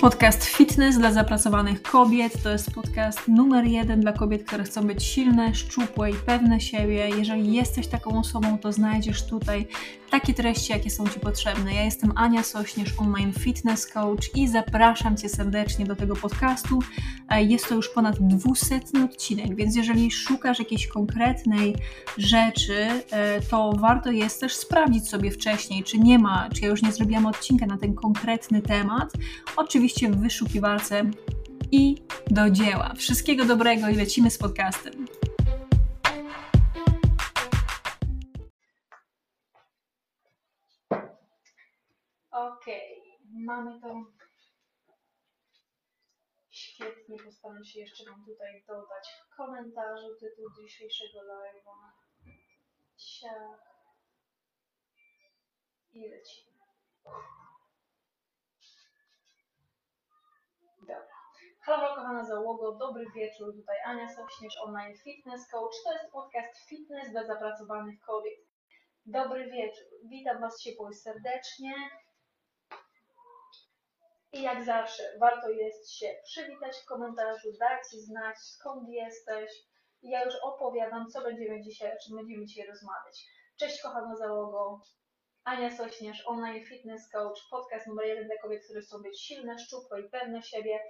Podcast Fitness dla zapracowanych kobiet to jest podcast numer jeden dla kobiet, które chcą być silne, szczupłe i pewne siebie. Jeżeli jesteś taką osobą, to znajdziesz tutaj takie treści, jakie są Ci potrzebne. Ja jestem Ania Sośnierz, online fitness coach i zapraszam Cię serdecznie do tego podcastu. E, jest to już ponad 200 odcinek, więc jeżeli szukasz jakiejś konkretnej rzeczy, e, to warto jest też sprawdzić sobie wcześniej, czy nie ma, czy ja już nie zrobiłam odcinka na ten konkretny temat. Oczywiście w wyszukiwarce i do dzieła. Wszystkiego dobrego i lecimy z podcastem. Okej, mamy to świetnie. Postaram się jeszcze Wam tutaj dodać w komentarzu tytuł dzisiejszego live'a. Ciach. I lecimy. Dobra. Halo kochana załogo, dobry wieczór. Tutaj Ania Sośnierz, online fitness coach. To jest podcast Fitness dla zapracowanych kobiet. Dobry wieczór. Witam Was ciepło i serdecznie. I jak zawsze warto jest się przywitać w komentarzu, dać znać skąd jesteś. Ja już opowiadam, co będziemy dzisiaj, o czym będziemy dzisiaj rozmawiać. Cześć kochana załogo, Ania Sośnierz, online fitness coach, podcast numer jeden dla kobiet, które chcą być silne, szczupłe i pewne siebie,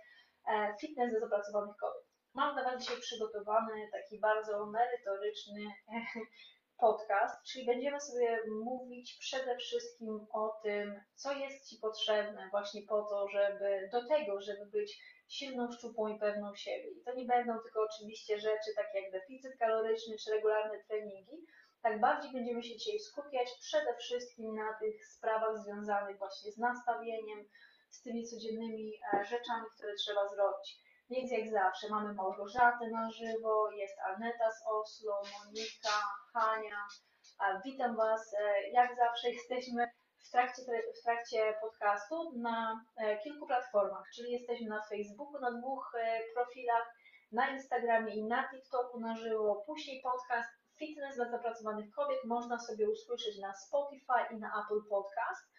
fitness dla zapracowanych kobiet. Mam dla Was dzisiaj przygotowany taki bardzo merytoryczny podcast, czyli będziemy sobie mówić przede wszystkim o tym, co jest Ci potrzebne właśnie po to, żeby do tego, żeby być silną, szczupłą i pewną siebie. I to nie będą tylko oczywiście rzeczy takie jak deficyt kaloryczny czy regularne treningi, tak bardziej będziemy się dzisiaj skupiać przede wszystkim na tych sprawach związanych właśnie z nastawieniem, z tymi codziennymi e, rzeczami, które trzeba zrobić. Więc jak zawsze mamy Małgorzatę na żywo, jest Aneta z Oslo, Monika, Hania. Witam Was. E, jak zawsze jesteśmy w trakcie, w trakcie podcastu na e, kilku platformach, czyli jesteśmy na Facebooku, na dwóch profilach, na Instagramie i na TikToku na żywo. Później podcast Fitness dla zapracowanych kobiet można sobie usłyszeć na Spotify i na Apple Podcast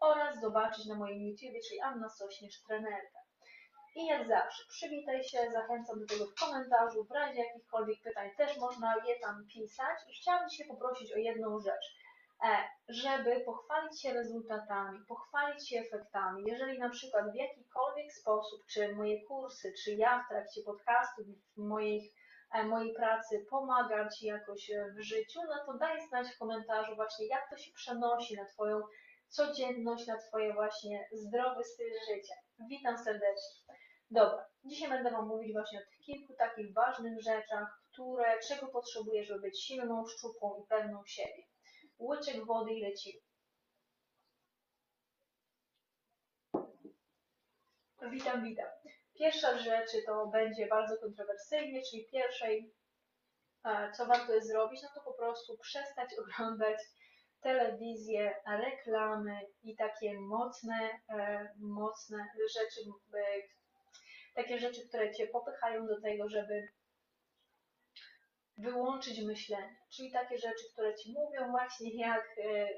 oraz zobaczyć na moim YouTube, czyli Anna Sośnierz Trenerka. I jak zawsze, przywitaj się, zachęcam do tego w komentarzu, w razie jakichkolwiek pytań też można je tam pisać. I chciałam Cię poprosić o jedną rzecz, e, żeby pochwalić się rezultatami, pochwalić się efektami. Jeżeli na przykład w jakikolwiek sposób, czy moje kursy, czy ja w trakcie podcastu, w moich, e, mojej pracy pomagam Ci jakoś e, w życiu, no to daj znać w komentarzu właśnie, jak to się przenosi na Twoją codzienność, na Twoje właśnie zdrowy styl życia. Witam serdecznie. Dobra, dzisiaj będę Wam mówić właśnie o tych kilku takich ważnych rzeczach, które, czego potrzebujesz, żeby być silną, szczupłą i pewną siebie. Łyczek wody i lecimy. Witam, witam. Pierwsza rzecz to będzie bardzo kontrowersyjnie, czyli pierwszej, e, co warto jest zrobić, no to po prostu przestać oglądać telewizję, reklamy i takie mocne, e, mocne rzeczy, e, takie rzeczy, które cię popychają do tego, żeby wyłączyć myślenie, czyli takie rzeczy, które ci mówią właśnie jak, e,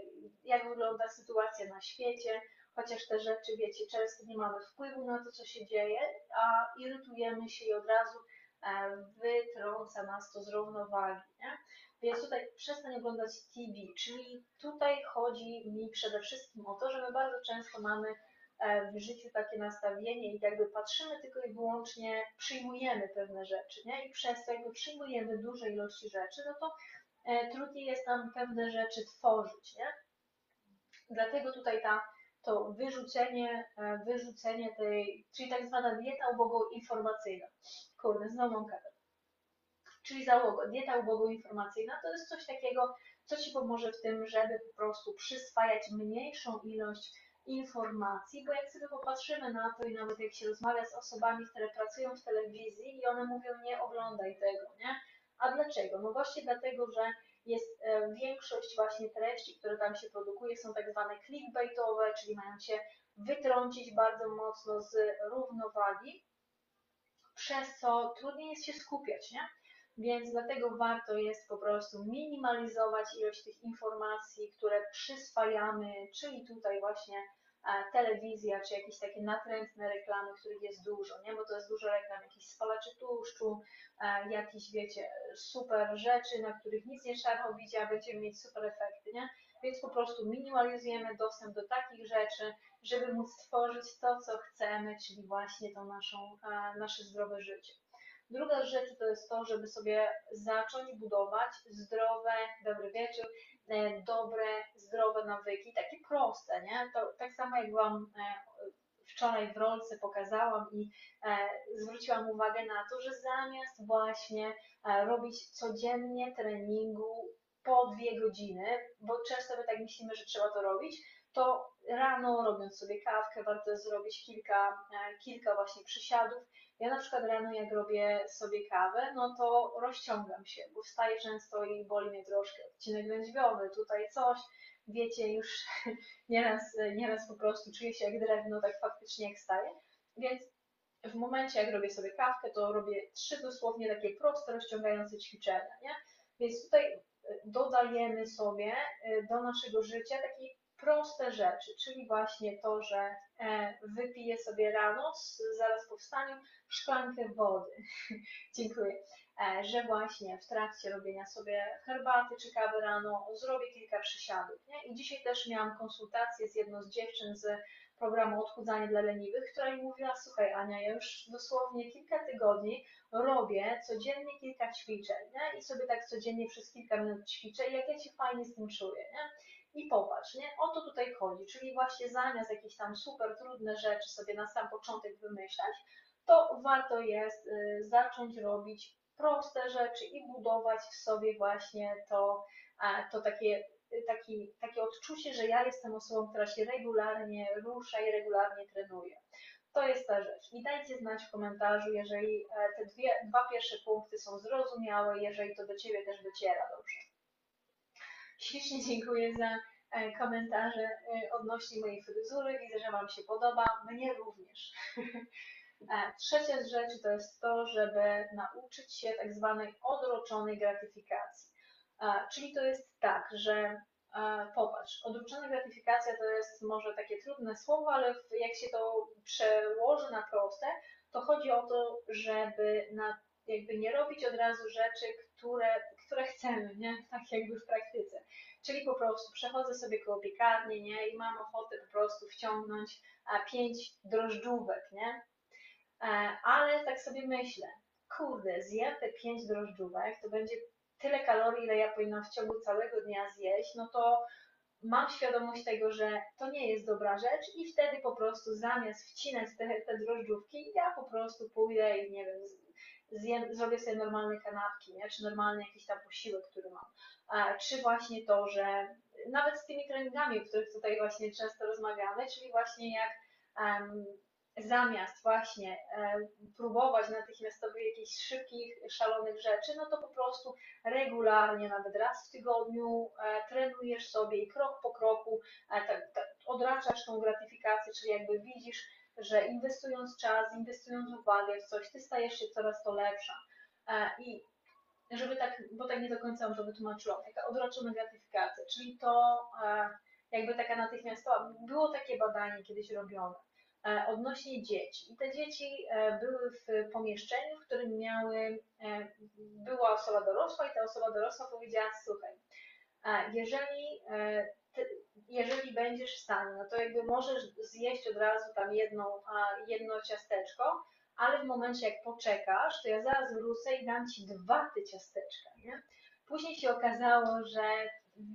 jak wygląda sytuacja na świecie, chociaż te rzeczy, wiecie, często nie mamy wpływu na to, co się dzieje, a irytujemy się i od razu wytrąca nas to z równowagi. Nie? Więc tutaj przestań oglądać TV, czyli tutaj chodzi mi przede wszystkim o to, że my bardzo często mamy E, w życiu takie nastawienie i jakby patrzymy tylko i wyłącznie, przyjmujemy pewne rzeczy, nie? I przez to jakby przyjmujemy duże ilości rzeczy, no to e, trudniej jest nam pewne rzeczy tworzyć, nie? Dlatego tutaj ta, to wyrzucenie, e, wyrzucenie tej, czyli tak zwana dieta ubogo-informacyjna. Kurde, znowu mam katar. Czyli załoga, dieta ubogo-informacyjna to jest coś takiego, co Ci pomoże w tym, żeby po prostu przyswajać mniejszą ilość informacji, bo jak sobie popatrzymy na to i nawet jak się rozmawia z osobami, które pracują w telewizji i one mówią nie oglądaj tego, nie? A dlaczego? No właśnie dlatego, że jest e, większość właśnie treści, które tam się produkuje, są tak zwane clickbaitowe, czyli mają się wytrącić bardzo mocno z równowagi, przez co trudniej jest się skupiać, nie? Więc dlatego warto jest po prostu minimalizować ilość tych informacji, które przyswajamy, czyli tutaj właśnie e, telewizja, czy jakieś takie natrętne reklamy, których jest dużo, nie? Bo to jest dużo reklam, jakichś spalaczy tłuszczu, e, jakichś, wiecie, super rzeczy, na których nic nie trzeba robić, a będziemy mieć super efekty, nie? Więc po prostu minimalizujemy dostęp do takich rzeczy, żeby móc stworzyć to, co chcemy, czyli właśnie to naszą, e, nasze zdrowe życie. Druga rzecz to jest to, żeby sobie zacząć budować zdrowe, dobry wieczór, e, dobre, zdrowe nawyki, takie proste, nie? To tak samo jak Wam e, wczoraj w rolce pokazałam i e, zwróciłam uwagę na to, że zamiast właśnie robić codziennie treningu po dwie godziny, bo często my tak myślimy, że trzeba to robić, to rano robiąc sobie kawkę, warto zrobić kilka, kilka właśnie przysiadów. Ja na przykład rano jak robię sobie kawę, no to rozciągam się, bo wstaję często i boli mnie troszkę odcinek lędźwiowy, tutaj coś, wiecie, już nieraz, nieraz po prostu czuję się jak drewno, tak faktycznie jak wstaję, więc w momencie jak robię sobie kawkę, to robię trzy dosłownie takie proste, rozciągające ćwiczenia, nie? Więc tutaj e, dodajemy sobie e, do naszego życia takie proste rzeczy, czyli właśnie to, że wypiję sobie rano, zaraz po wstaniu, szklankę wody. Dziękuję. E, Że właśnie w trakcie robienia sobie herbaty czy kawy rano zrobię kilka przysiadów. Nie? I dzisiaj też miałam konsultację z jedną z dziewczyn z programu Odchudzanie dla leniwych, która mi mówiła, słuchaj Ania, ja już dosłownie kilka tygodni robię codziennie kilka ćwiczeń nie? i sobie tak codziennie przez kilka minut ćwiczę i jak ja się fajnie z tym czuję. Nie? I popatrz, nie? O to tutaj chodzi, czyli właśnie zamiast jakieś tam super trudne rzeczy sobie na sam początek wymyślać, to warto jest y, zacząć robić proste rzeczy i budować w sobie właśnie to, to takie, y, taki, takie odczucie, że ja jestem osobą, która się regularnie rusza i regularnie trenuje. To jest ta rzecz. I dajcie znać w komentarzu, jeżeli e, te dwie, dwa pierwsze punkty są zrozumiałe, jeżeli to do Ciebie też dociera dobrze. Ślicznie dziękuję za e, komentarze e, odnośnie mojej fryzury. Widzę, że Wam się podoba. Mnie również. E, Trzecia z rzeczy to jest to, żeby nauczyć się tak zwanej odroczonej gratyfikacji. Czyli to jest tak, że popatrz, odroczona gratyfikacja to jest może takie trudne słowo, ale jak się to przełoży na proste, to chodzi o to, żeby na, jakby nie robić od razu rzeczy, które, które chcemy, nie? Tak jakby w praktyce. Czyli po prostu przechodzę sobie koło piekarni, nie? I mam ochotę po prostu wciągnąć a, pięć drożdżówek, nie? E, ale tak sobie myślę, kurde, zjem te pięć drożdżówek, to będzie tyle kalorii, ile ja powinnam w ciągu całego dnia zjeść, no to mam świadomość tego, że to nie jest dobra rzecz i wtedy po prostu zamiast wcinać te, te drożdżówki, ja po prostu pójdę i nie wiem, zjem, zrobię sobie normalne kanapki, nie? czy normalny jakiś tam posiłek, który mam. Czy właśnie to, że nawet z tymi treningami, o których tutaj właśnie często rozmawiamy, czyli właśnie jak em, zamiast właśnie e, próbować natychmiastowych jakichś szybkich, szalonych rzeczy, no to po prostu regularnie, nawet raz w tygodniu e, trenujesz sobie i krok po kroku e, tak, tak, odraczasz tą gratyfikację, czyli jakby widzisz, że inwestując czas, inwestując uwagę w coś, ty stajesz się coraz to lepsza. I żeby tak, bo tak nie do końca może wytłumaczyłam, taka odroczona gratyfikacja, czyli to jakby taka natychmiastowa, było takie badanie kiedyś robione odnośnie dzieci. I te dzieci e, były w pomieszczeniu, w którym miały, e, była osoba dorosła i ta osoba dorosła powiedziała, słuchaj, e, jeżeli, e, ty, jeżeli będziesz w stanie, no to jakby możesz zjeść od razu tam jedną, a, jedno ciasteczko, ale w momencie jak poczekasz, to ja zaraz wrócę i dam ci dwa te ciasteczka, nie? Później się okazało, że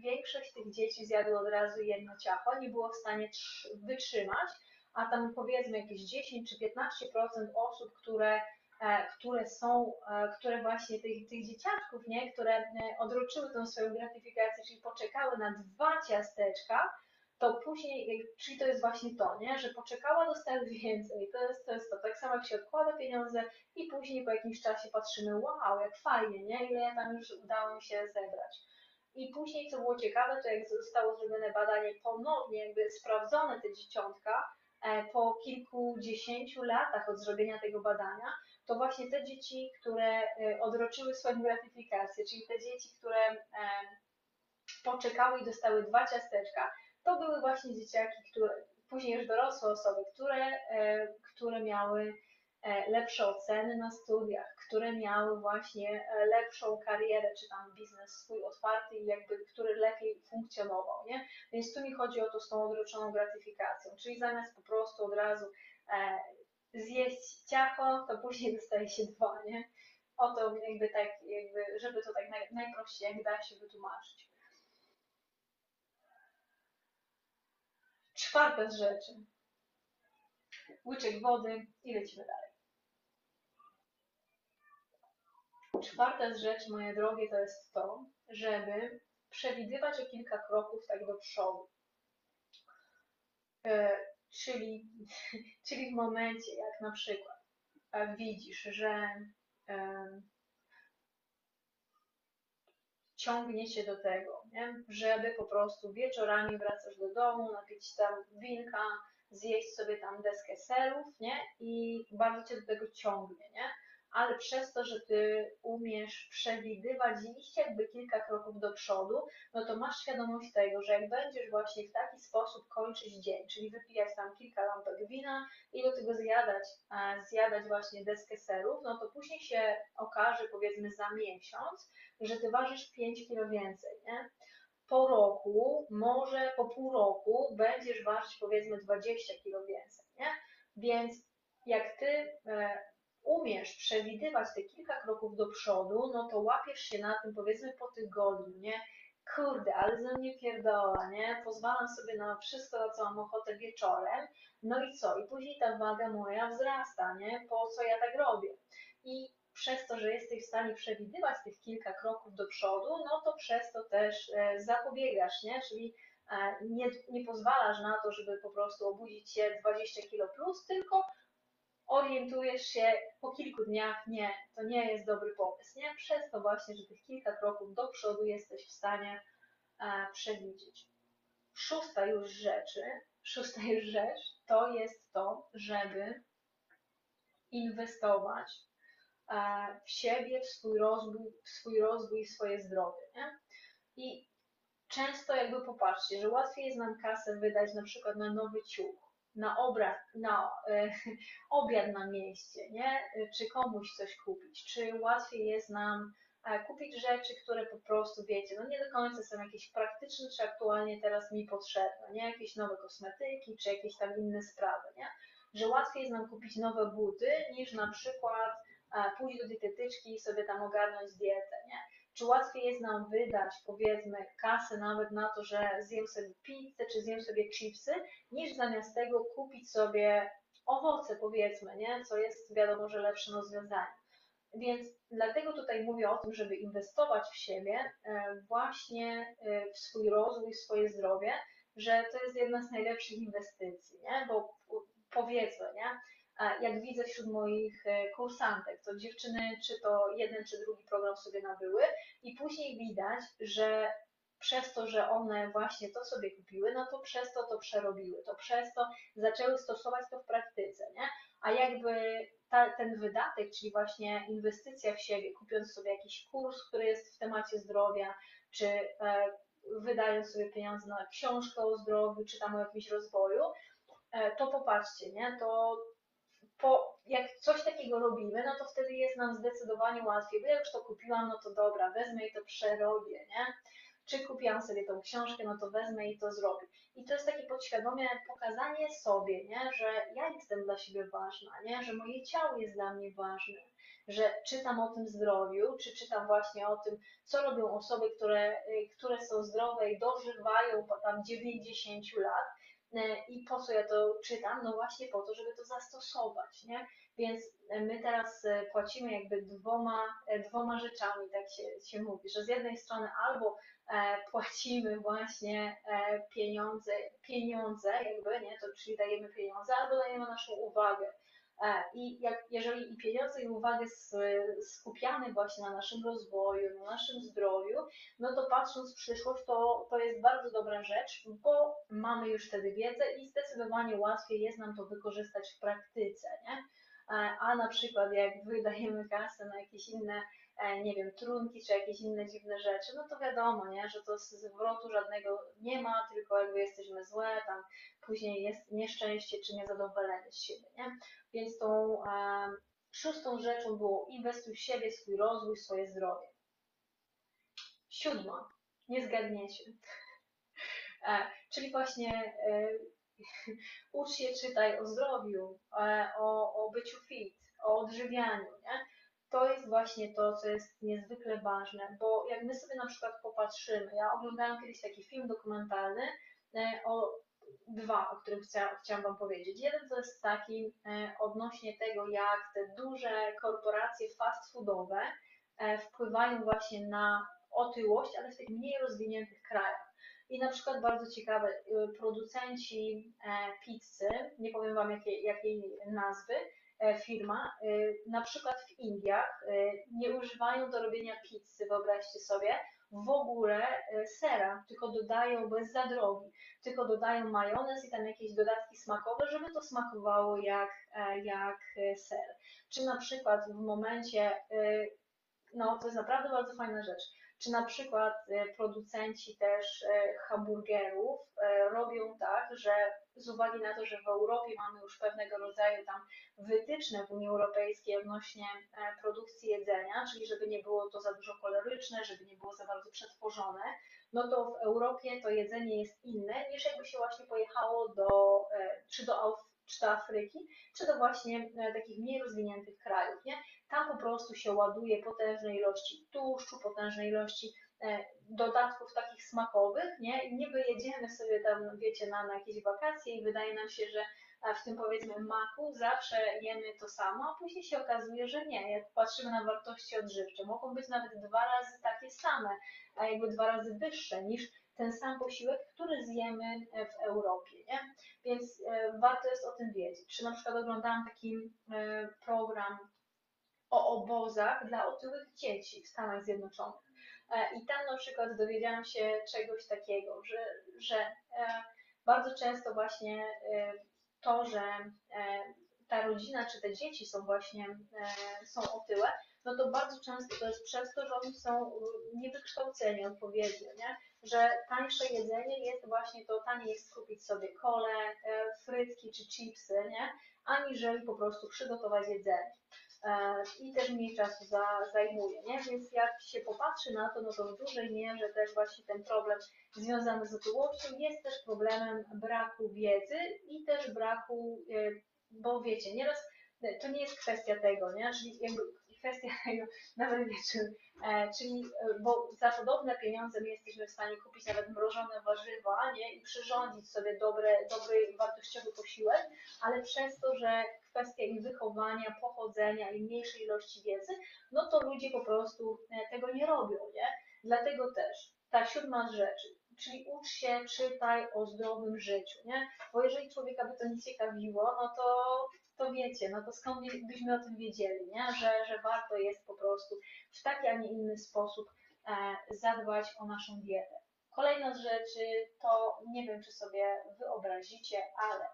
większość tych dzieci zjadło od razu jedno ciacho, nie było w stanie trz- wytrzymać, a tam powiedzmy jakieś 10 czy 15% osób, które, e, które są, e, które właśnie tych, tych dzieciaczków, nie, które e, odroczyły tą swoją gratyfikację, czyli poczekały na dwa ciasteczka, to później, czyli to jest właśnie to, nie, że poczekała, dostały więcej, to jest, to jest to, tak samo jak się odkłada pieniądze i później po jakimś czasie patrzymy, wow, jak fajnie, nie, ile ja tam już udało mi się zebrać. I później, co było ciekawe, to jak zostało zrobione badanie ponownie, jakby sprawdzone te dzieciątka, po kilkudziesięciu latach od zrobienia tego badania, to właśnie te dzieci, które e, odroczyły swoją gratyfikację, czyli te dzieci, które e, poczekały i dostały dwa ciasteczka, to były właśnie dzieciaki, które później już dorosłe osoby, które, e, które miały e, lepsze oceny na studiach, które miały właśnie e, lepszą karierę, czy tam biznes swój otwarty jakby, który lepiej funkcjonował, nie? Więc tu mi chodzi o to z tą odroczoną gratyfikacją, czyli zamiast po prostu od razu e, zjeść ciacho, to później dostaje się dwa, nie? O to jakby tak, jakby, żeby to tak naj, najprościej jak da się wytłumaczyć. Czwarta z rzeczy. Łyczek wody i lecimy dalej. Czwarta z rzeczy, moje drogie, to jest to, żeby przewidywać o kilka kroków tak do przodu. E, czyli, czyli w momencie, jak na przykład e, widzisz, że e, ciągnie się do tego, nie? żeby po prostu wieczorami wracasz do domu, napić tam winka, zjeść sobie tam deskę serów, nie? I bardzo cię do tego ciągnie, nie? Ale przez to, że ty umiesz przewidywać i iść jakby kilka kroków do przodu, no to masz świadomość tego, że jak będziesz właśnie w taki sposób kończyć dzień, czyli wypijać tam kilka lampek wina i do tego zjadać, zjadać właśnie deskę serów, no to później się okaże, powiedzmy za miesiąc, że ty ważysz 5 kilo więcej, nie? Po roku, może po pół roku będziesz ważyć powiedzmy 20 kilo więcej, nie? Więc jak ty e, umiesz przewidywać te kilka kroków do przodu, no to łapiesz się na tym powiedzmy po tygodniu, nie? Kurde, ale ze mnie pierdoła, nie? Pozwalam sobie na wszystko, na co mam ochotę wieczorem. No i co? I później ta waga moja wzrasta, nie? Po co ja tak robię? I przez to, że jesteś w stanie przewidywać tych kilka kroków do przodu, no to przez to też e, zapobiegasz, nie? Czyli e, nie, nie pozwalasz na to, żeby po prostu obudzić się 20 kilo plus, tylko orientujesz się po kilku dniach, nie, to nie jest dobry pomysł, nie? Przez to właśnie, że tych kilka kroków do przodu jesteś w stanie e, przewidzieć. Szósta już rzeczy, szósta już rzecz, to jest to, żeby inwestować e, w siebie, w swój rozwój, w swój rozwój i swoje zdrowie, nie? I często jakby popatrzcie, że łatwiej jest nam kasę wydać na przykład na nowy ciuch, na obraz, na e, obiad na mieście, nie? Czy komuś coś kupić, czy łatwiej jest nam e, kupić rzeczy, które po prostu wiecie, no nie do końca są jakieś praktyczne, czy aktualnie teraz mi potrzebne, nie? Jakieś nowe kosmetyki, czy jakieś tam inne sprawy, nie? Że łatwiej jest nam kupić nowe buty, niż na przykład e, pójść do dietetyczki i sobie tam ogarnąć dietę, nie? Czy łatwiej jest nam wydać, powiedzmy, kasę nawet na to, że zjem sobie pizzę, czy zjem sobie chipsy, niż zamiast tego kupić sobie owoce, powiedzmy, nie? co jest wiadomo, że lepszym rozwiązaniem. Więc dlatego tutaj mówię o tym, żeby inwestować w siebie, e, właśnie e, w swój rozwój, w swoje zdrowie, że to jest jedna z najlepszych inwestycji, nie? bo powiedzmy, nie? Jak widzę wśród moich e, kursantek, to dziewczyny czy to jeden czy drugi program sobie nabyły i później widać, że przez to, że one właśnie to sobie kupiły, no to przez to to przerobiły, to przez to zaczęły stosować to w praktyce, nie? A jakby ta, ten wydatek, czyli właśnie inwestycja w siebie, kupiąc sobie jakiś kurs, który jest w temacie zdrowia, czy e, wydając sobie pieniądze na książkę o zdrowiu, czy tam o jakimś rozwoju, e, to popatrzcie, nie? To, jak coś takiego robimy, no to wtedy jest nam zdecydowanie łatwiej, bo ja już to kupiłam, no to dobra, wezmę i to przerobię, nie? Czy kupiłam sobie tą książkę, no to wezmę i to zrobię. I to jest takie podświadome pokazanie sobie, nie? że ja jestem dla siebie ważna, nie? że moje ciało jest dla mnie ważne, że czytam o tym zdrowiu, czy czytam właśnie o tym, co robią osoby, które, y, które są zdrowe i dożywają tam 90 lat, I po co ja to czytam? No właśnie po to, żeby to zastosować, nie? Więc e, my teraz e, płacimy jakby dwoma, dwoma rzeczami, tak się, się mówi, że z jednej strony albo płacimy właśnie pieniądze, pieniądze jakby, nie, to czyli dajemy pieniądze, albo dajemy naszą uwagę. I jak, jeżeli i pieniądze i uwagę skupiamy właśnie na naszym rozwoju, na naszym zdrowiu, no to patrząc w przyszłość, to, to jest bardzo dobra rzecz, bo mamy już wtedy wiedzę i zdecydowanie łatwiej jest nam to wykorzystać w praktyce, nie? A na przykład jak wydajemy kasę na jakieś inne e, nie wiem, trunki czy jakieś inne dziwne rzeczy, no to wiadomo, nie, że to zwrotu żadnego nie ma, tylko jakby jesteśmy złe, tam później jest nieszczęście czy niezadowolenie z siebie, nie? Więc tą e, szóstą rzeczą było inwestuj w siebie, swój rozwój, swoje zdrowie. Siódma, nie zgadniecie. E, czyli właśnie e, ucz się, czytaj o zdrowiu, e, o, o byciu fit, o odżywianiu, nie? To jest właśnie to, co jest niezwykle ważne, bo jak my sobie na przykład popatrzymy, ja oglądałam kiedyś taki film dokumentalny e, o dwa, o których chcia, chciałam Wam powiedzieć. Jeden to jest taki e, odnośnie tego, jak te duże korporacje fast foodowe e, wpływają właśnie na otyłość, ale w tych mniej rozwiniętych krajach. I na przykład bardzo ciekawe, y, producenci pizzy, nie powiem Wam jakiej, jakiej nazwy, firma, y, na przykład w Indiach y, nie używają do robienia pizzy, wyobraźcie sobie, w ogóle sera, tylko dodają, bo jest za drogi, tylko dodają majonez i tam jakieś dodatki smakowe, żeby to smakowało jak, e, jak e, ser. Czy na przykład w momencie, no to jest naprawdę bardzo fajna rzecz, czy na przykład e, producenci też e, hamburgerów e, robią tak, że z uwagi na to, że w Europie mamy już pewnego rodzaju tam wytyczne w Unii Europejskiej odnośnie produkcji jedzenia, czyli żeby nie było to za dużo koloryczne, żeby nie było za bardzo przetworzone, no to w Europie to jedzenie jest inne niż jakby się właśnie pojechało do, czy do, czy do Afryki, czy do właśnie takich mniej rozwiniętych krajów, nie? Tam po prostu się ładuje potężne ilości tłuszczu, potężne ilości e, dodatków takich smakowych, nie? Niby jedziemy sobie tam, wiecie, na, na jakieś wakacje i wydaje nam się, że w tym powiedzmy maku zawsze jemy to samo, a później się okazuje, że nie. Jak patrzymy na wartości odżywcze, mogą być nawet dwa razy takie same, a jakby dwa razy wyższe niż ten sam posiłek, który zjemy e, w Europie, nie? Więc e, warto jest o tym wiedzieć. Czy na przykład oglądałam taki program o obozach dla otyłych dzieci w Stanach Zjednoczonych. E, I tam na przykład dowiedziałam się czegoś takiego, że, że e, bardzo często właśnie e, to, że ta rodzina czy te dzieci są właśnie są otyłe, no to bardzo często to jest przez to, że oni są niewykształceni odpowiednio, nie? że tańsze jedzenie jest właśnie to, taniej jest kupić sobie kole, frytki czy chipsy, nie? aniżeli po prostu przygotować jedzenie. E, i też mniej czasu za, zajmuje, nie? Więc jak się popatrzy na to, no to w dużej mierze też właśnie ten problem związany z otyłością jest też problemem braku wiedzy i też braku, e, bo wiecie, nieraz e, to nie jest kwestia tego, nie? Czyli jakby kwestia tego, nawet wiecie, e, czyli, bo za podobne pieniądze my jesteśmy w stanie kupić nawet mrożone warzywa, nie? I przyrządzić sobie dobre, dobry, wartościowy posiłek, ale przez to, że kwestia ich wychowania, pochodzenia i mniejszej ilości wiedzy, no to ludzie po prostu e, tego nie robią, nie? Dlatego też ta siódma z rzeczy, czyli ucz się, czytaj o zdrowym życiu, nie? Bo jeżeli człowieka by to nie ciekawiło, no to, to wiecie, no to skąd byśmy o tym wiedzieli, nie? Że, że warto jest po prostu w taki, a nie inny sposób e, zadbać o naszą dietę. Kolejna z rzeczy to, nie wiem czy sobie wyobrazicie, ale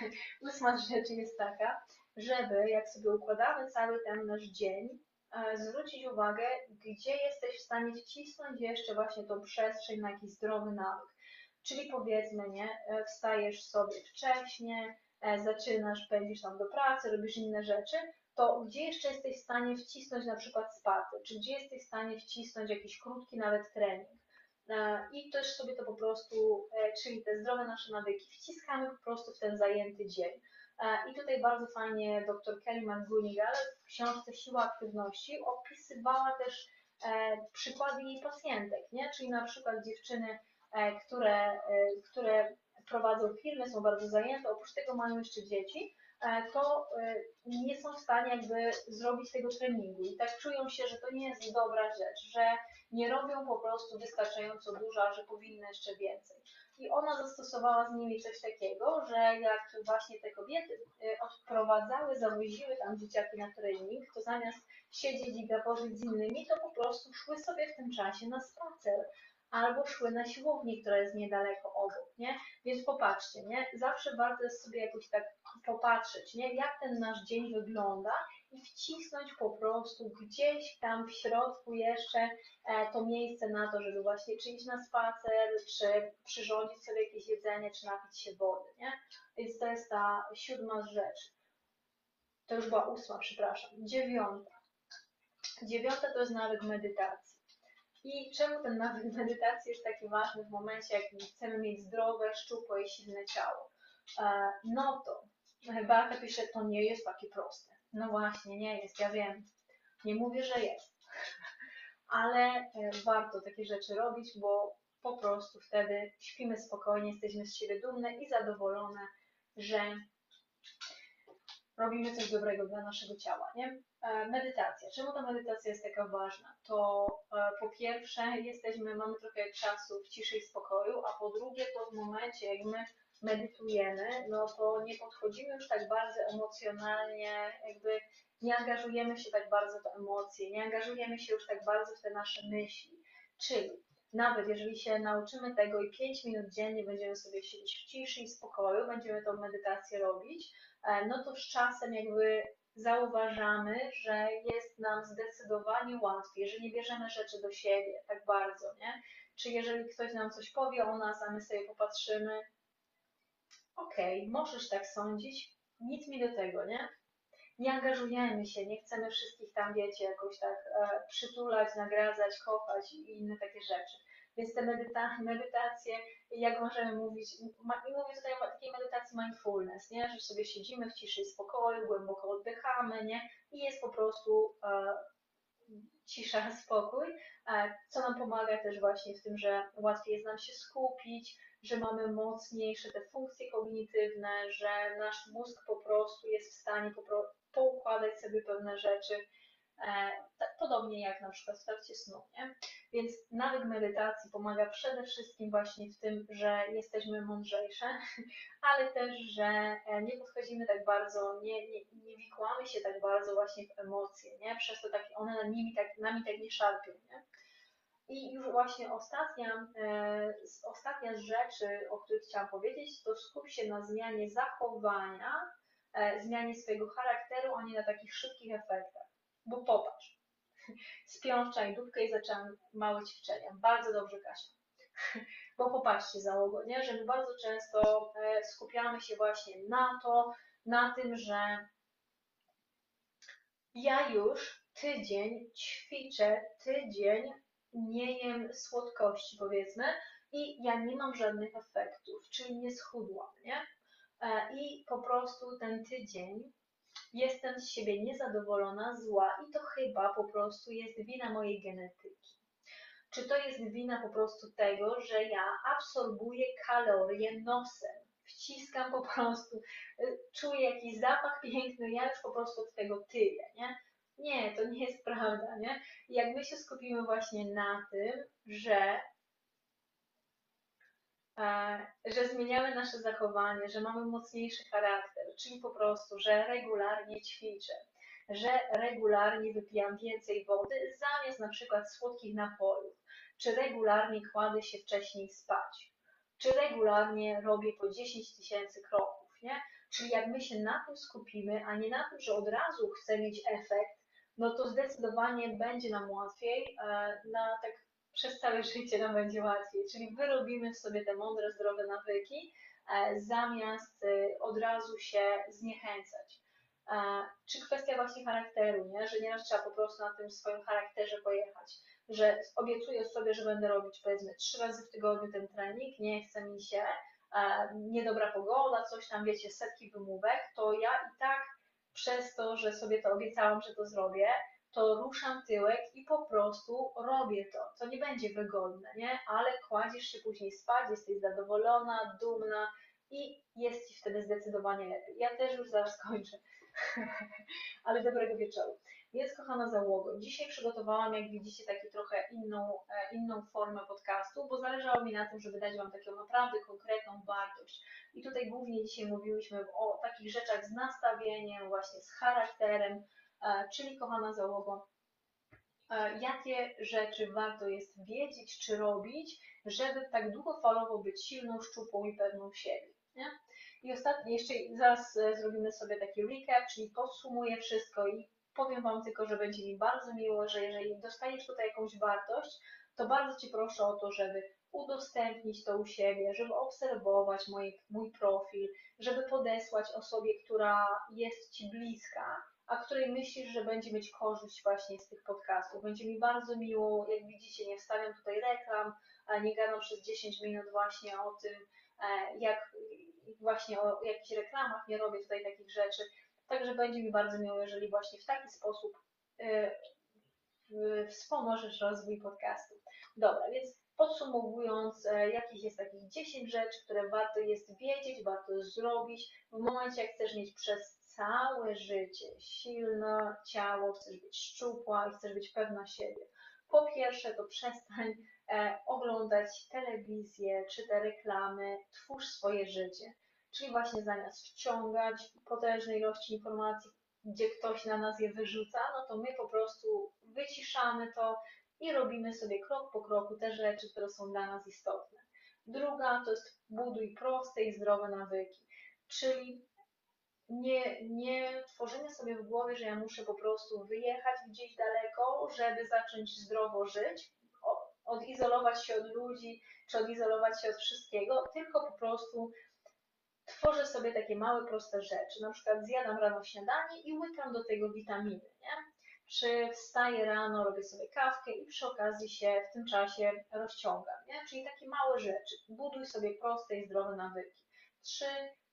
ósma z rzeczy jest taka, żeby jak sobie układamy cały ten nasz dzień, e, zwrócić uwagę, gdzie jesteś w stanie wcisnąć jeszcze właśnie tą przestrzeń na jakiś zdrowy nawyk. Czyli powiedzmy, nie, e, wstajesz sobie wcześnie, zaczynasz, pędzisz tam do pracy, robisz inne rzeczy, to gdzie jeszcze jesteś w stanie wcisnąć na przykład spacer, czy gdzie jesteś w stanie wcisnąć jakiś krótki nawet trening. I też sobie to po prostu, czyli te zdrowe nasze nawyki, wciskamy po prostu w ten zajęty dzień. I tutaj bardzo fajnie dr Kelly McGonigal w książce Siła Aktywności opisywała też e, przykłady jej pacjentek, nie? czyli na przykład dziewczyny, e, które, e, które prowadzą firmy, są bardzo zajęte, oprócz tego mają jeszcze dzieci, to nie są w stanie jakby zrobić tego treningu i tak czują się, że to nie jest dobra rzecz, że nie robią po prostu wystarczająco dużo, a że powinny jeszcze więcej. I ona zastosowała z nimi coś takiego, że jak właśnie te kobiety y, odprowadzały, zawoziły tam dzieciaki na trening, to zamiast siedzieć i gaworzyć z innymi, to po prostu szły sobie w tym czasie na spacer. Albo szły na siłownię, która jest niedaleko obok, nie? Więc popatrzcie, nie? Zawsze warto jest sobie jakoś tak popatrzeć, nie? Jak ten nasz dzień wygląda i wcisnąć po prostu gdzieś tam w środku jeszcze e, to miejsce na to, żeby właśnie czy iść na spacer, czy przyrządzić sobie jakieś jedzenie, czy napić się wody, nie? Więc to jest ta siódma rzecz. To już była ósma, przepraszam. Dziewiąta. Dziewiąta to jest nawyk medytacji. I czemu ten nawyk medytacji jest taki ważny w momencie, jak chcemy mieć zdrowe, szczupłe i silne ciało? E, no to, Beata pisze, to nie jest takie proste. No właśnie, nie jest, ja wiem. Nie mówię, że jest. Ale e, warto takie rzeczy robić, bo po prostu wtedy śpimy spokojnie, jesteśmy z siebie dumne i zadowolone, że robimy coś dobrego dla naszego ciała, nie? E, Medytacja. Czemu ta medytacja jest taka ważna? To e, po pierwsze jesteśmy, mamy trochę czasu w ciszy i spokoju, a po drugie to w momencie, jak my medytujemy, no to nie podchodzimy już tak bardzo emocjonalnie, jakby nie angażujemy się tak bardzo w emocje, nie angażujemy się już tak bardzo w te nasze myśli. Czyli nawet jeżeli się nauczymy tego i 5 minut dziennie będziemy sobie siedzieć w ciszy i spokoju, będziemy tą medytację robić, no to z czasem jakby zauważamy, że jest nam zdecydowanie łatwiej, że nie bierzemy rzeczy do siebie tak bardzo, nie? Czy jeżeli ktoś nam coś powie o nas, a my sobie popatrzymy, okej, okay, możesz tak sądzić, nic mi do tego, nie? Nie angażujemy się, nie chcemy wszystkich tam, wiecie, jakoś tak e, przytulać, nagradzać, kochać i inne takie rzeczy. Więc te medyta medytacje, jak możemy mówić, i mówię tutaj o takiej medytacji mindfulness, nie? że sobie siedzimy w ciszy i spokoju, głęboko oddychamy, nie? i jest po prostu e, cisza, spokój, e, co nam pomaga też właśnie w tym, że łatwiej jest nam się skupić, że mamy mocniejsze te funkcje kognitywne, że nasz mózg po prostu jest w stanie poukładać sobie pewne rzeczy, podobnie jak na przykład w trakcie snu, nie? Więc nawyk medytacji pomaga przede wszystkim właśnie w tym, że jesteśmy mądrzejsze, ale też, że e, nie podchodzimy tak bardzo, nie, nie, nie wikłamy się tak bardzo właśnie w emocje, nie? Przez to tak one nami tak, nami tak nie szarpią, nie? I już właśnie ostatnia, e, ostatnia z rzeczy, o których chciałam powiedzieć, to skup się na zmianie zachowania, e, zmianie swojego charakteru, a nie na takich szybkich efektach. Bo popatrz, spiął dupkę i zaczęłam małe ćwiczenia. Bardzo dobrze, Kasia. Bo popatrzcie załogo, nie? że my bardzo często e, skupiamy się właśnie na to, na tym, że ja już tydzień ćwiczę, tydzień nie jem słodkości, powiedzmy, i ja nie mam żadnych efektów, czyli nie schudłam, nie? E, I po prostu ten tydzień jestem z siebie niezadowolona, zła i to chyba po prostu jest wina mojej genetyki. Czy to jest wina po prostu tego, że ja absorbuję kalorie nosem? Wciskam po prostu, y, czuję jakiś zapach piękny, ja już po prostu od tego tyle, nie? Nie, to nie jest prawda, nie? Jak my się skupimy właśnie na tym, że że zmieniamy nasze zachowanie, że mamy mocniejszy charakter, czyli po prostu, że regularnie ćwiczę, że regularnie wypijam więcej wody zamiast na przykład słodkich napojów, czy regularnie kładę się wcześniej spać, czy regularnie robię po 10 tysięcy kroków, nie? Czyli jak my się na tym skupimy, a nie na tym, że od razu chcę mieć efekt, no to zdecydowanie będzie nam łatwiej, e, na tak przez całe życie nam będzie łatwiej. Czyli wyrobimy w sobie te mądre, zdrowe nawyki, e, zamiast e, od razu się zniechęcać. Czy kwestia właśnie charakteru, nie? że nieraz trzeba po prostu na tym swoim charakterze pojechać, że obiecuję sobie, że będę robić powiedzmy trzy razy w tygodniu ten trening, nie chce mi się, niedobra pogoda, coś tam, wiecie, setki wymówek, to ja i tak przez to, że sobie to obiecałam, że to zrobię, to ruszam tyłek i po prostu robię to. To nie będzie wygodne, nie? Ale kładziesz się później spać, jesteś zadowolona, dumna i jest ci wtedy zdecydowanie lepiej. Ja też już zaraz kończę, ale dobrego wieczoru. Więc kochana załogo, dzisiaj przygotowałam, jak widzicie, taką trochę inną, e, inną formę podcastu, bo zależało mi na tym, żeby dać Wam taką naprawdę konkretną wartość. I tutaj głównie dzisiaj mówiłyśmy o takich rzeczach z nastawieniem, właśnie z charakterem, czyli kochana załogo, e, jakie rzeczy warto jest wiedzieć czy robić, żeby tak długofalowo być silną, szczupłą i pewną siebie. Nie? I ostatnie, jeszcze zaraz e, zrobimy sobie taki recap, czyli podsumuję wszystko i powiem Wam tylko, że będzie mi bardzo miło, że jeżeli dostajesz tutaj jakąś wartość, to bardzo Cię proszę o to, żeby udostępnić to u siebie, żeby obserwować mój, mój profil, żeby podesłać osobie, która jest Ci bliska, a której myślisz, że będzie mieć korzyść właśnie z tych podcastów. Będzie mi bardzo miło, jak widzicie, nie wstawiam tutaj reklam, nie gadam przez 10 minut właśnie o tym, e, jak właśnie o jakichś reklamach, nie robię tutaj takich rzeczy. Także będzie mi bardzo miło, jeżeli właśnie w taki sposób yy, wspomożesz rozwój podcastu. Dobra, więc podsumowując, e, jakich jest takich 10 rzeczy, które warto jest wiedzieć, warto zrobić w momencie, jak chcesz mieć przez całe życie silne ciało, chcesz być szczupła i chcesz być pewna siebie. Po pierwsze, to przestań e, oglądać telewizję czy te reklamy, twórz swoje życie. Czyli właśnie zamiast wciągać potężnej ilości informacji, gdzie ktoś na nas je wyrzuca, no to my po prostu wyciszamy to i robimy sobie krok po kroku te rzeczy, które są dla nas istotne. Druga to jest buduj proste i zdrowe nawyki, czyli nie, nie tworzymy sobie w głowie, że ja muszę po prostu wyjechać gdzieś daleko, żeby zacząć zdrowo żyć, odizolować się od ludzi, czy odizolować się od wszystkiego, tylko po prostu tworzę sobie takie małe, proste rzeczy. Na przykład zjadam rano śniadanie i łykam do tego witaminy, nie? Czy wstaję rano, robię sobie kawkę i przy okazji się w tym czasie rozciągam, nie? Czyli takie małe rzeczy. Buduj sobie proste i zdrowe nawyki. Trzy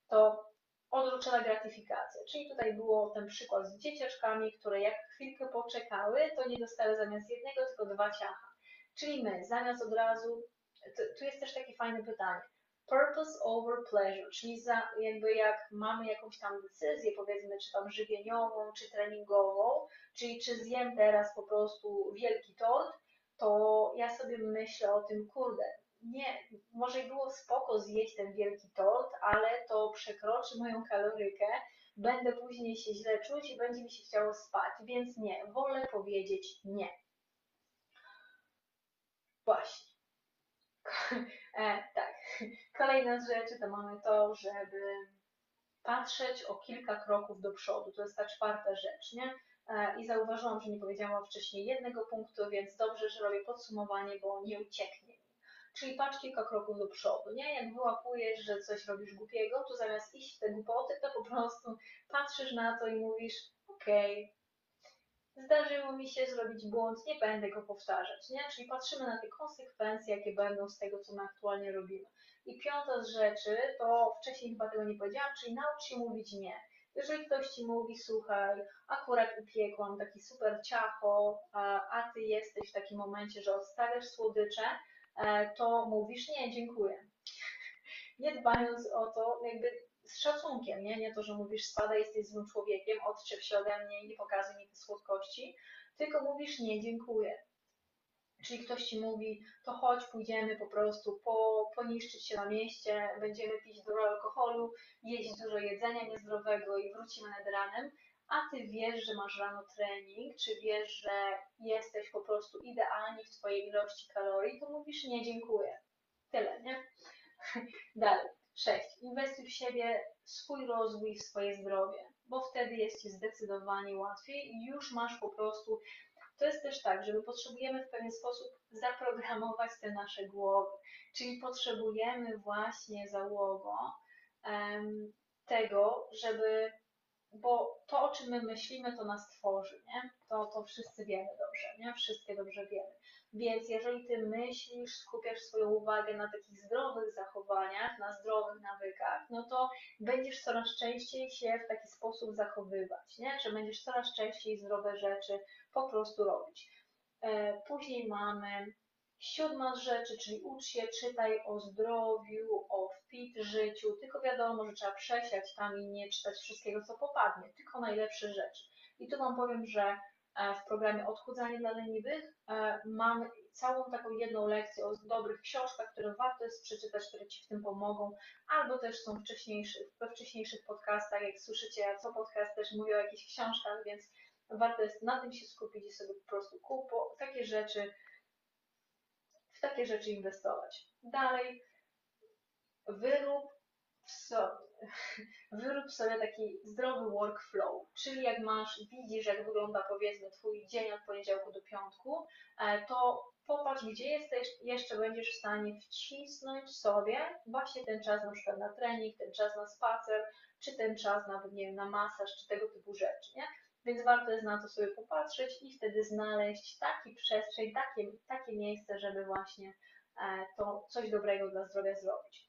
to odroczona gratyfikacja. Czyli tutaj było ten przykład z dzieciaczkami, które jak chwilkę poczekały, to nie dostały zamiast jednego, tylko dwa ciacha. Czyli my zamiast od razu, tu jest też takie fajne pytanie, purpose over pleasure, czyli za, jakby jak mamy jakąś tam decyzję, powiedzmy, czy tam żywieniową, czy treningową, czyli czy zjem teraz po prostu wielki tort, to ja sobie myślę o tym, kurde, nie, może było spoko zjeść ten wielki tort, ale to przekroczy moją kalorykę, będę później się źle czuć i będzie mi się chciało spać, więc nie, wolę powiedzieć nie. Właśnie. e, tak. Kolejna z rzeczy to mamy to, żeby patrzeć o kilka kroków do przodu. To jest ta czwarta rzecz, nie? E, I zauważyłam, że nie powiedziałam wcześniej jednego punktu, więc dobrze, że robię podsumowanie, bo nie ucieknie. Czyli patrz kilka kroków do przodu, nie? Jak wyłapujesz, że coś robisz głupiego, to zamiast iść w te głupoty, to po prostu patrzysz na to i mówisz, okej, okay, zdarzyło mi się zrobić błąd, nie będę go powtarzać, nie? Czyli patrzymy na te konsekwencje, jakie będą z tego, co my aktualnie robimy. I piąta z rzeczy, to wcześniej chyba tego nie powiedziałam, czyli naucz się mówić nie. Jeżeli ktoś ci mówi, słuchaj, akurat upiekłam taki super ciacho, a ty jesteś w takim momencie, że odstawiasz słodycze, to mówisz nie, dziękuję. Nie dbając o to, jakby z szacunkiem, nie? Nie to, że mówisz spada, jesteś złym człowiekiem, odczep się ode mnie i nie pokazuj mi te słodkości, tylko mówisz nie, dziękuję. Czyli ktoś ci mówi, to chodź, pójdziemy po prostu po, poniszczyć się na mieście, będziemy pić dużo alkoholu, jeść dużo jedzenia niezdrowego i wrócimy nad ranem, a ty wiesz, że masz rano trening, czy wiesz, że jesteś po prostu idealnie w twojej ilości kalorii, to mówisz nie, dziękuję. Tyle, nie? Dalej. 6. Inwestuj w siebie, swój rozwój, w swoje zdrowie, bo wtedy jest Ci zdecydowanie łatwiej i już masz po prostu. To jest też tak, że my potrzebujemy w pewien sposób zaprogramować te nasze głowy, czyli potrzebujemy właśnie załogo um, tego, żeby bo to, o czym my myślimy, to nas tworzy, nie? To, to wszyscy wiemy dobrze, nie? Wszystkie dobrze wiemy. Więc jeżeli ty myślisz, skupiasz swoją uwagę na takich zdrowych zachowaniach, na zdrowych nawykach, no to będziesz coraz częściej się w taki sposób zachowywać, nie? Czy będziesz coraz częściej zdrowe rzeczy po prostu robić. E, później mamy Siódma z rzeczy, czyli ucz się, czytaj o zdrowiu, o fit życiu, tylko wiadomo, że trzeba przesiać tam i nie czytać wszystkiego, co popadnie, tylko najlepsze rzeczy. I tu Wam powiem, że e, w programie Odchudzanie dla leniwych e, mam całą taką jedną lekcję o dobrych książkach, które warto jest przeczytać, które Ci w tym pomogą, albo też są wcześniejszych, we wcześniejszych podcastach, jak słyszycie, co podcast też mówi o jakichś książkach, więc warto jest na tym się skupić i sobie po prostu kupo, takie rzeczy, w takie rzeczy inwestować. Dalej, wyrób sobie, wyrób sobie taki zdrowy workflow, czyli jak masz, widzisz jak wygląda powiedzmy Twój dzień od poniedziałku do piątku, e, to popatrz gdzie jesteś, jeszcze będziesz w stanie wcisnąć sobie właśnie ten czas na przykład na trening, ten czas na spacer, czy ten czas nawet, nie wiem, na masaż, czy tego typu rzeczy, nie? Więc warto jest na to sobie popatrzeć i wtedy znaleźć taki przestrzeń, takie, takie miejsce, żeby właśnie e, to coś dobrego dla zdrowia zrobić.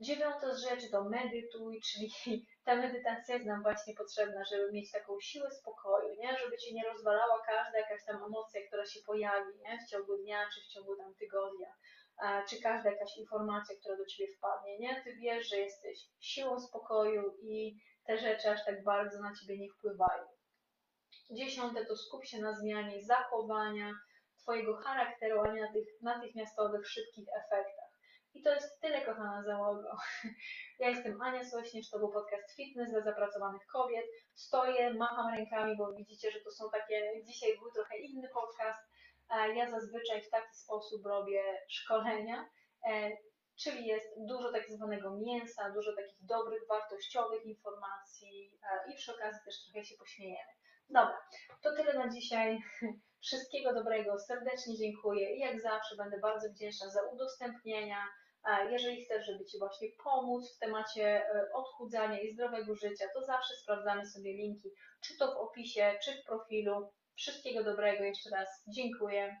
Dziewiąta z rzeczy to medytuj, czyli ta medytacja jest nam właśnie potrzebna, żeby mieć taką siłę spokoju, nie? żeby cię nie rozwalała każda jakaś tam emocja, która się pojawi nie? w ciągu dnia czy w ciągu tam tygodnia, czy każda jakaś informacja, która do ciebie wpadnie. Nie? Ty wiesz, że jesteś siłą spokoju i te rzeczy aż tak bardzo na ciebie nie wpływają. Dziesiąte to skup się na zmianie zachowania, twojego charakteru, a nie na tych natychmiastowych, szybkich efektach. I to jest tyle, kochana załogo. Ja jestem Ania Sośnierz, to był podcast Fitness dla zapracowanych kobiet. Stoję, macham rękami, bo widzicie, że to są takie, dzisiaj był trochę inny podcast. Ja zazwyczaj w taki sposób robię szkolenia, e, czyli jest dużo tak zwanego mięsa, dużo takich dobrych, wartościowych informacji e, i przy okazji też trochę się pośmiejemy. Dobra, to tyle na dzisiaj. Wszystkiego dobrego, serdecznie dziękuję i jak zawsze będę bardzo wdzięczna za udostępnienia. Jeżeli chcesz, żeby Ci właśnie pomóc w temacie e, odchudzania i zdrowego życia, to zawsze sprawdzamy sobie linki, czy to w opisie, czy w profilu. Wszystkiego dobrego jeszcze raz dziękuję.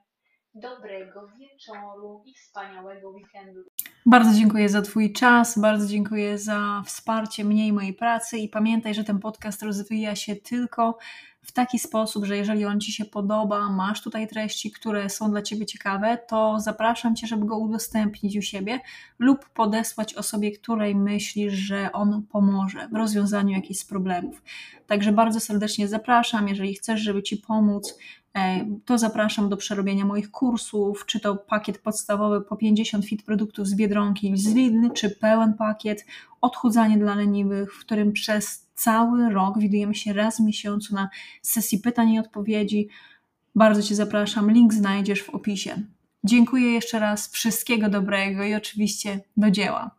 Dobrego wieczoru i wspaniałego weekendu. Bardzo dziękuję za Twój czas, bardzo dziękuję za wsparcie mnie i mojej pracy i pamiętaj, że ten podcast rozwija się tylko w taki sposób, że jeżeli on Ci się podoba, masz tutaj treści, które są dla Ciebie ciekawe, to zapraszam Cię, żeby go udostępnić u siebie lub podesłać osobie, której myślisz, że on pomoże w rozwiązaniu jakichś problemów. Także bardzo serdecznie zapraszam, jeżeli chcesz, żeby Ci pomóc, to zapraszam do przerobienia moich kursów, czy to pakiet podstawowy po 50 fit produktów z Biedronki z Lidl, czy pełen pakiet odchudzanie dla leniwych, w którym przez cały rok widujemy się raz w miesiącu na sesji pytań i odpowiedzi. Bardzo Cię zapraszam, link znajdziesz w opisie. Dziękuję jeszcze raz, wszystkiego dobrego i oczywiście do dzieła.